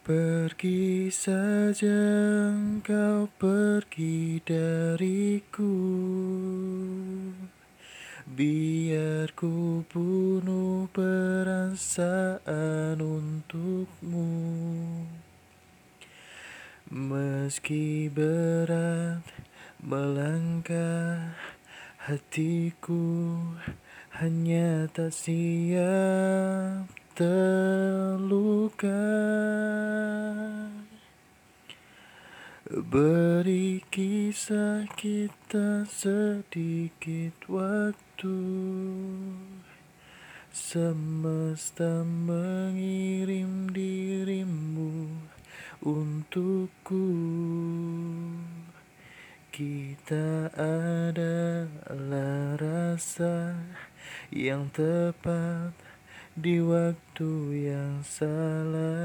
Pergi saja engkau pergi dariku. Biar ku bunuh perasaan untukmu. Meski berat melangkah hatiku Hanya tak siap terluka Beri kisah kita sedikit waktu. Semesta mengirim dirimu untukku. Kita adalah rasa yang tepat di waktu yang salah